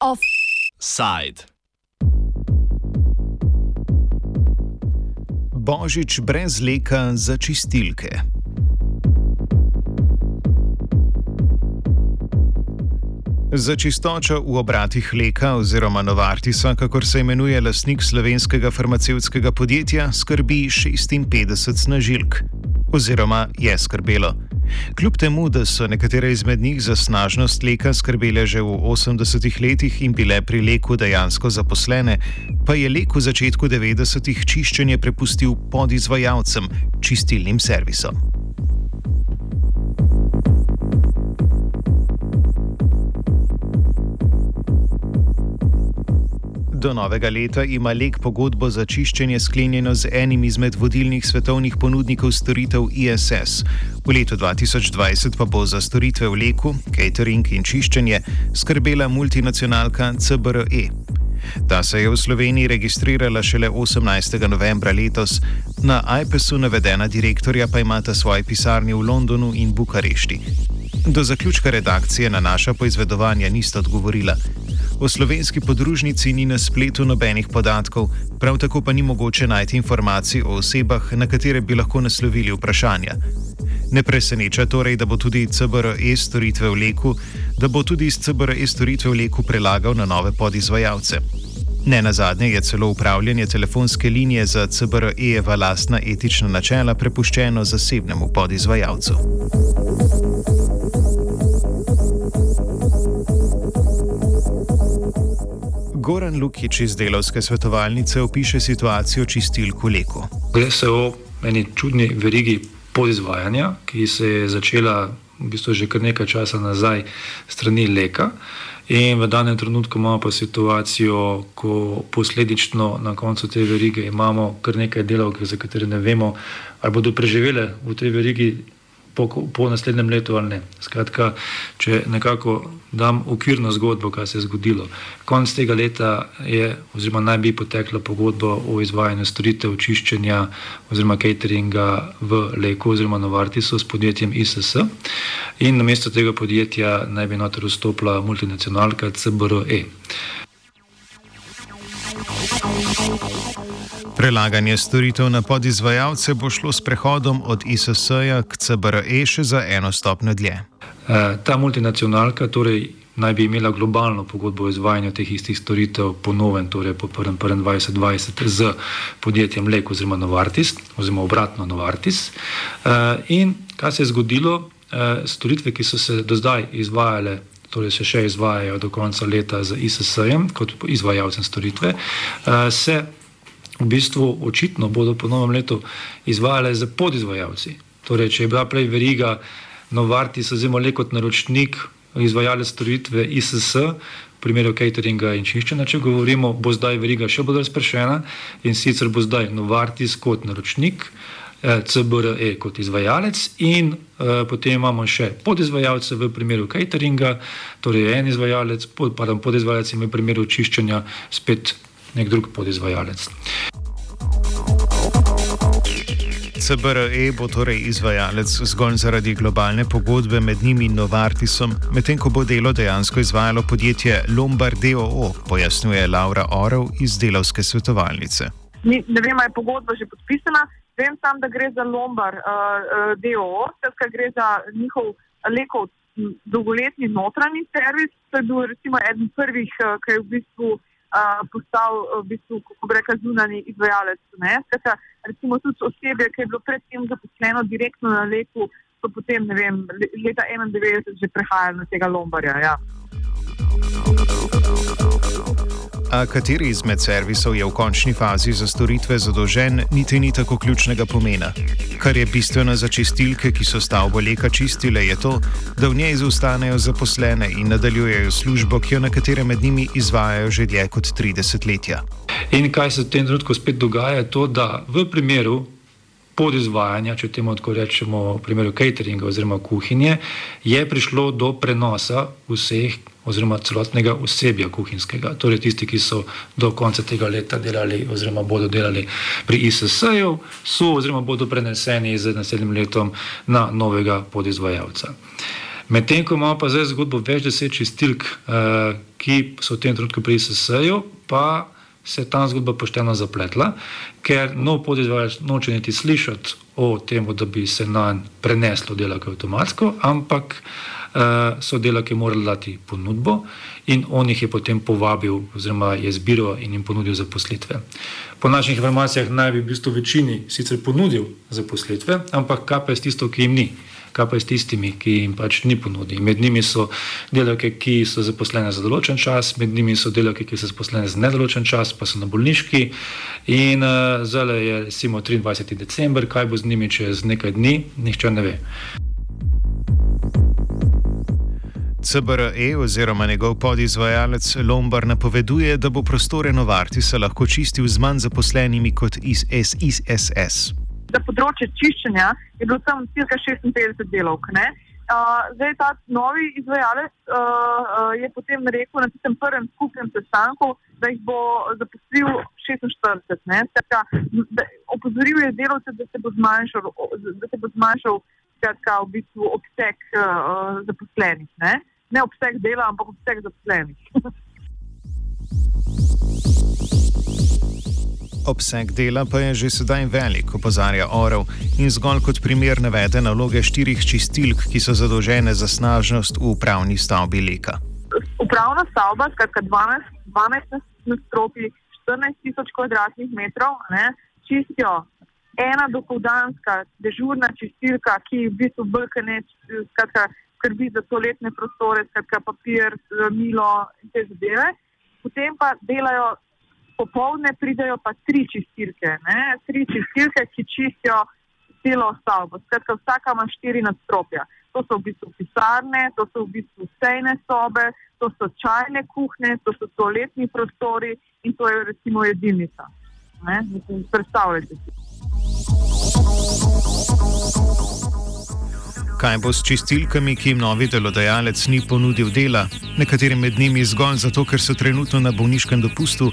Offside. Božič brez leka za čistilke. Za čistočo v obratih Leka oziroma Novartisa, kakor se imenuje lasnik slovenskega farmacevtskega podjetja, skrbi 56 snažilk. Oziroma je skrbelo. Kljub temu, da so nekatere izmed njih za snažnost leka skrbele že v 80-ih letih in bile pri leku dejansko zaposlene, pa je lek v začetku 90-ih čiščenje prepustil podizvajalcem, čistilnim servisom. Do novega leta ima Lek pogodbo za čiščenje sklenjeno z enim izmed vodilnih svetovnih ponudnikov storitev ISS. V letu 2020 pa bo za storitve v Leku, catering in čiščenje skrbela multinacionalka CBRE. Ta se je v Sloveniji registrirala šele 18. novembra letos, na iPesu navedena direktorja pa imata svoje pisarne v Londonu in Bukarešti. Do zaključka redakcije na naša poizvedovanja nista odgovorila. O slovenski podružnici ni na spletu nobenih podatkov, prav tako pa ni mogoče najti informacij o osebah, na katere bi lahko naslovili vprašanja. Ne preseneča torej, da bo tudi CBRE storitve v leku, da bo tudi iz CBRE storitve v leku prelagal na nove podizvajalce. Ne na zadnje je celo upravljanje telefonske linije za CBRE-jeva lastna etična načela prepuščeno zasebnemu podizvajalcu. Goran Lukič iz delovske svetovalnice opiše situacijo čistilk v Leku. Gre se o eni čudni verigi podizvajanja, ki se je začela v bistvu že kar nekaj časa nazaj strani Leka. In v danem trenutku imamo pa situacijo, ko posledično na koncu te verige imamo kar nekaj delavk, za katere ne vemo, ali bodo preživele v tej verigi po, po naslednjem letu ali ne. Skratka, če nekako dam okvirno zgodbo, kaj se je zgodilo. Konec tega leta je, oziroma naj bi potekla pogodba o izvajanju storitev čiščenja oziroma cateringa v Leku oziroma Novartisu s podjetjem ISS. In na mesto tega podjetja naj bi noter vstopila multinacionalka CBRE. Prelaganje storitev na podizvajalce bo šlo s prehodom od ISS-ja k CBRE še za eno stopnjo dlje. E, ta multinacionalka torej naj bi imela globalno pogodbo o izvajanju teh istih storitev po novem, torej po 1.1.2020 z podjetjem Lek oziroma Novartis, oziroma obratno Novartis. E, in kaj se je zgodilo? E, storitve, ki so se do zdaj izvajale. Torej, se še izvajajo do konca leta z ISS-jem, kot izvajalcem storitve, se v bistvu očitno bodo po novem letu izvajale za podizvajalci. Torej, če je bila prej veriga Novartis, oziroma le kot naročnik, izvajale storitve ISS, v primeru cateringa in čiščenja, če govorimo, bo zdaj veriga še bolj razpršena in sicer bo zdaj Novartis kot naročnik. Eh, CBRE kot izvajalec, in uh, potem imamo še podizvajalce v primeru cateringa, torej en izvajalec, pod, pardon, podizvajalec in v primeru čiščenja spet nek drug podizvajalec. CBRE bo torej izvajalec zgolj zaradi globalne pogodbe med njimi in Novartisom, medtem ko bo delo dejansko izvajalo podjetje Lombardeo, pojasnjuje Laura Orel iz delovske svetovalnice. Ni, ne vem, ali je pogodba že podpisana. Vem sam, da gre za Lombardeo, uh, uh, gre za njihov lekov dolgoletni notranji servis. To je bil recimo eden prvih, uh, ki je v bistvu postal v bistvu, kako rekel, zunani izvajalec. Skata, recimo tudi osebe, ki je bilo predtem zaposleno direktno na leku, so potem, ne vem, leta 91 že prehajali na tega Lombarja. Ja. A kateri izmed servisov je v končni fazi za storitve zadolžen, niti ni tako ključnega pomena. Kar je bistveno za čistilke, ki so stavbo leka čistile, je to, da v njej zostanejo zaposlene in nadaljujejo službo, ki jo nekateri med njimi izvajajo že dlje kot 30 letja. In kaj se v tem trenutku spet dogaja, je to, da v primeru podizvajanja, če temu tako rečemo, v primeru cateringa oziroma kuhinje, je prišlo do prenosa vseh oziroma celotnega osebja kuhinjskega, torej tisti, ki so do konca tega leta delali oziroma bodo delali pri ISS-ju, so oziroma bodo preneseni z naslednjim letom na novega podizvajalca. Medtem ko imamo pa zdaj zgodbo več deset čistilk, uh, ki so v tem trenutku pri ISS-ju, pa se je ta zgodba pošteno zapletla, ker nov podizvajalec noče niti slišati o tem, da bi se na nj preneslo delake avtomatsko, ampak uh, so delake morali dati ponudbo in on jih je potem povabil, oziroma je zbiral in jim ponudil zaposlitve. Po naših informacijah naj bi v bistvu večini sicer ponudil zaposlitve, ampak kaj pa je tisto, ki jim ni kaj pa je s tistimi, ki jim pač ni ponudil. Med njimi so delavke, ki so zaposlene za določen čas, med njimi so delavke, ki so zaposlene za nedoločen čas, pa so na bolniški. In uh, zdaj je recimo 23. december, kaj bo z njimi čez nekaj dni, nihče ne ve. CBRE oziroma njegov podizvajalec Lombard napoveduje, da bo prostore Novartisa lahko čistil z manj zaposlenimi kot iz SSS. Za področje čiščenja je bilo tam cirka 56 delovk. Uh, zdaj ta novi izvajalec uh, uh, je potem rekel na tem prvem skupnem sestanku, da jih bo zaposlil 46. Skratka, opozoril je delovce, da se bo zmanjšal, da se bo zmanjšal skratka, v bistvu obseg uh, zaposlenih. Ne? ne obseg dela, ampak obseg zaposlenih. Obseg dela pa je že sedaj velik, opozarja Orel in zgolj kot primer navede naloge štirih čistilk, ki so zadolžene za snažnost v upravni stavbi Leka. Upravna stavba, skratka 12, 12 nadstropij, 14 tisoč kvadratnih metrov, ne, čistijo ena dopodanska dežurna čistilka, ki v bistvu brkane, skratka skrbi za toaletne prostore, skratka papir, milo in te zadeve. Potem pa delajo popovdne pridejo pa tri čistilke, ne? tri čistilke, ki čistijo celo stavbo. Skratka, vsaka ima štiri nadstropja. To so v bistvu pisarne, to so v bistvu sejne sobe, to so čajne kuhne, to so toaletni prostori in to je recimo jedilnica. Predstavljajte si. Kaj bo s čistilkami, ki jim novi delodajalec ni ponudil dela, nekateri med njimi zgolj zato, ker so trenutno na bolniškem dopustu,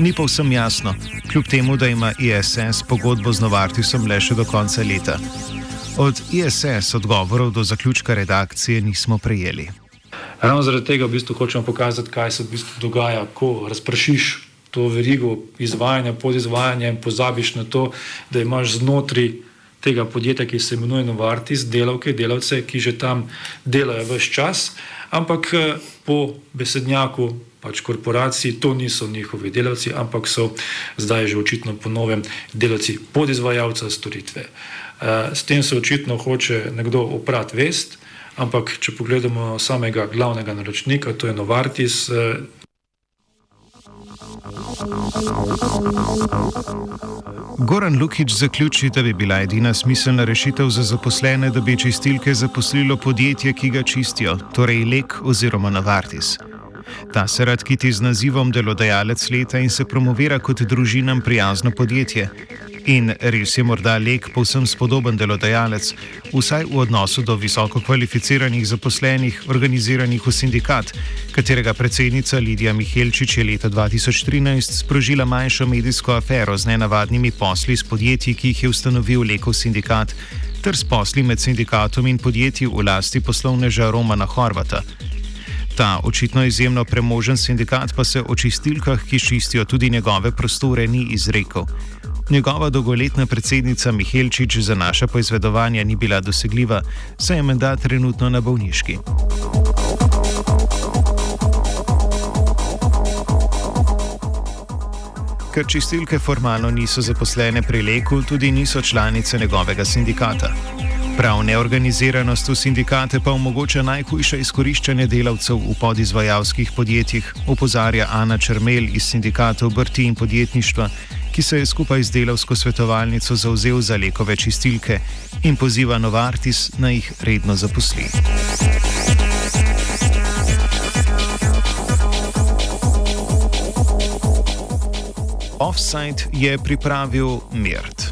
ni pa vsem jasno, kljub temu, da ima ISS pogodbo z Novartisom le še do konca leta. Od ISS odgovorov do zaključka redakcije nismo prejeli. Ravno zaradi tega v bistvu hočemo pokazati, kaj se v bistvu dogaja, ko razpršiš to verigo izvajanja, podizvajanja in pozabiš na to, da imaš znotraj tega podjetja, ki se imenuje Novartis, delavke, delavce, ki že tam delajo vse čas, ampak eh, po besednjaku pač korporacij to niso njihovi delavci, ampak so zdaj že očitno po novem delavci podizvajalca storitve. Eh, s tem se očitno hoče nekdo oprati vest, ampak če pogledamo samega glavnega naročnika, to je Novartis. Goran Lukič zaključi, da bi bila edina smiselna rešitev za zaposlene, da bi čistilke zaposlilo podjetje, ki ga čistijo, torej Lek oziroma Navartis. Ta se rad kiti z nazivom delodajalec leta in se promovira kot družinam prijazno podjetje. In res je morda lek povsem spodoben delodajalec, vsaj v odnosu do visoko kvalificiranih zaposlenih, organiziranih v sindikat, katerega predsednica Lidija Mihelčič je leta 2013 sprožila manjšo medijsko afero z nenavadnimi posli s podjetji, ki jih je ustanovil Lekov sindikat, ter s posli med sindikatom in podjetji v lasti poslovneža Romana Horvata. Ta očitno izjemno premožen sindikat pa se o čistilkah, ki čistijo tudi njegove prostore, ni izrekel. Njegova dolgoletna predsednica Mihelčič za naše poizvedovanje ni bila dosegljiva, saj je menda trenutno na bolniški. Ker čistilke formalno niso zaposlene pri Leku, tudi niso članice njegovega sindikata. Prav neorganiziranost v sindikate pa omogoča najhujše izkoriščanje delavcev v podizvajalskih podjetjih, opozarja Ana Črmel iz sindikata obrti in podjetništva, ki se je skupaj z delavsko svetovalnico zauzel za lekove čistilke in poziva Novartis na jih redno zaposli. Offside je pripravil Mirt.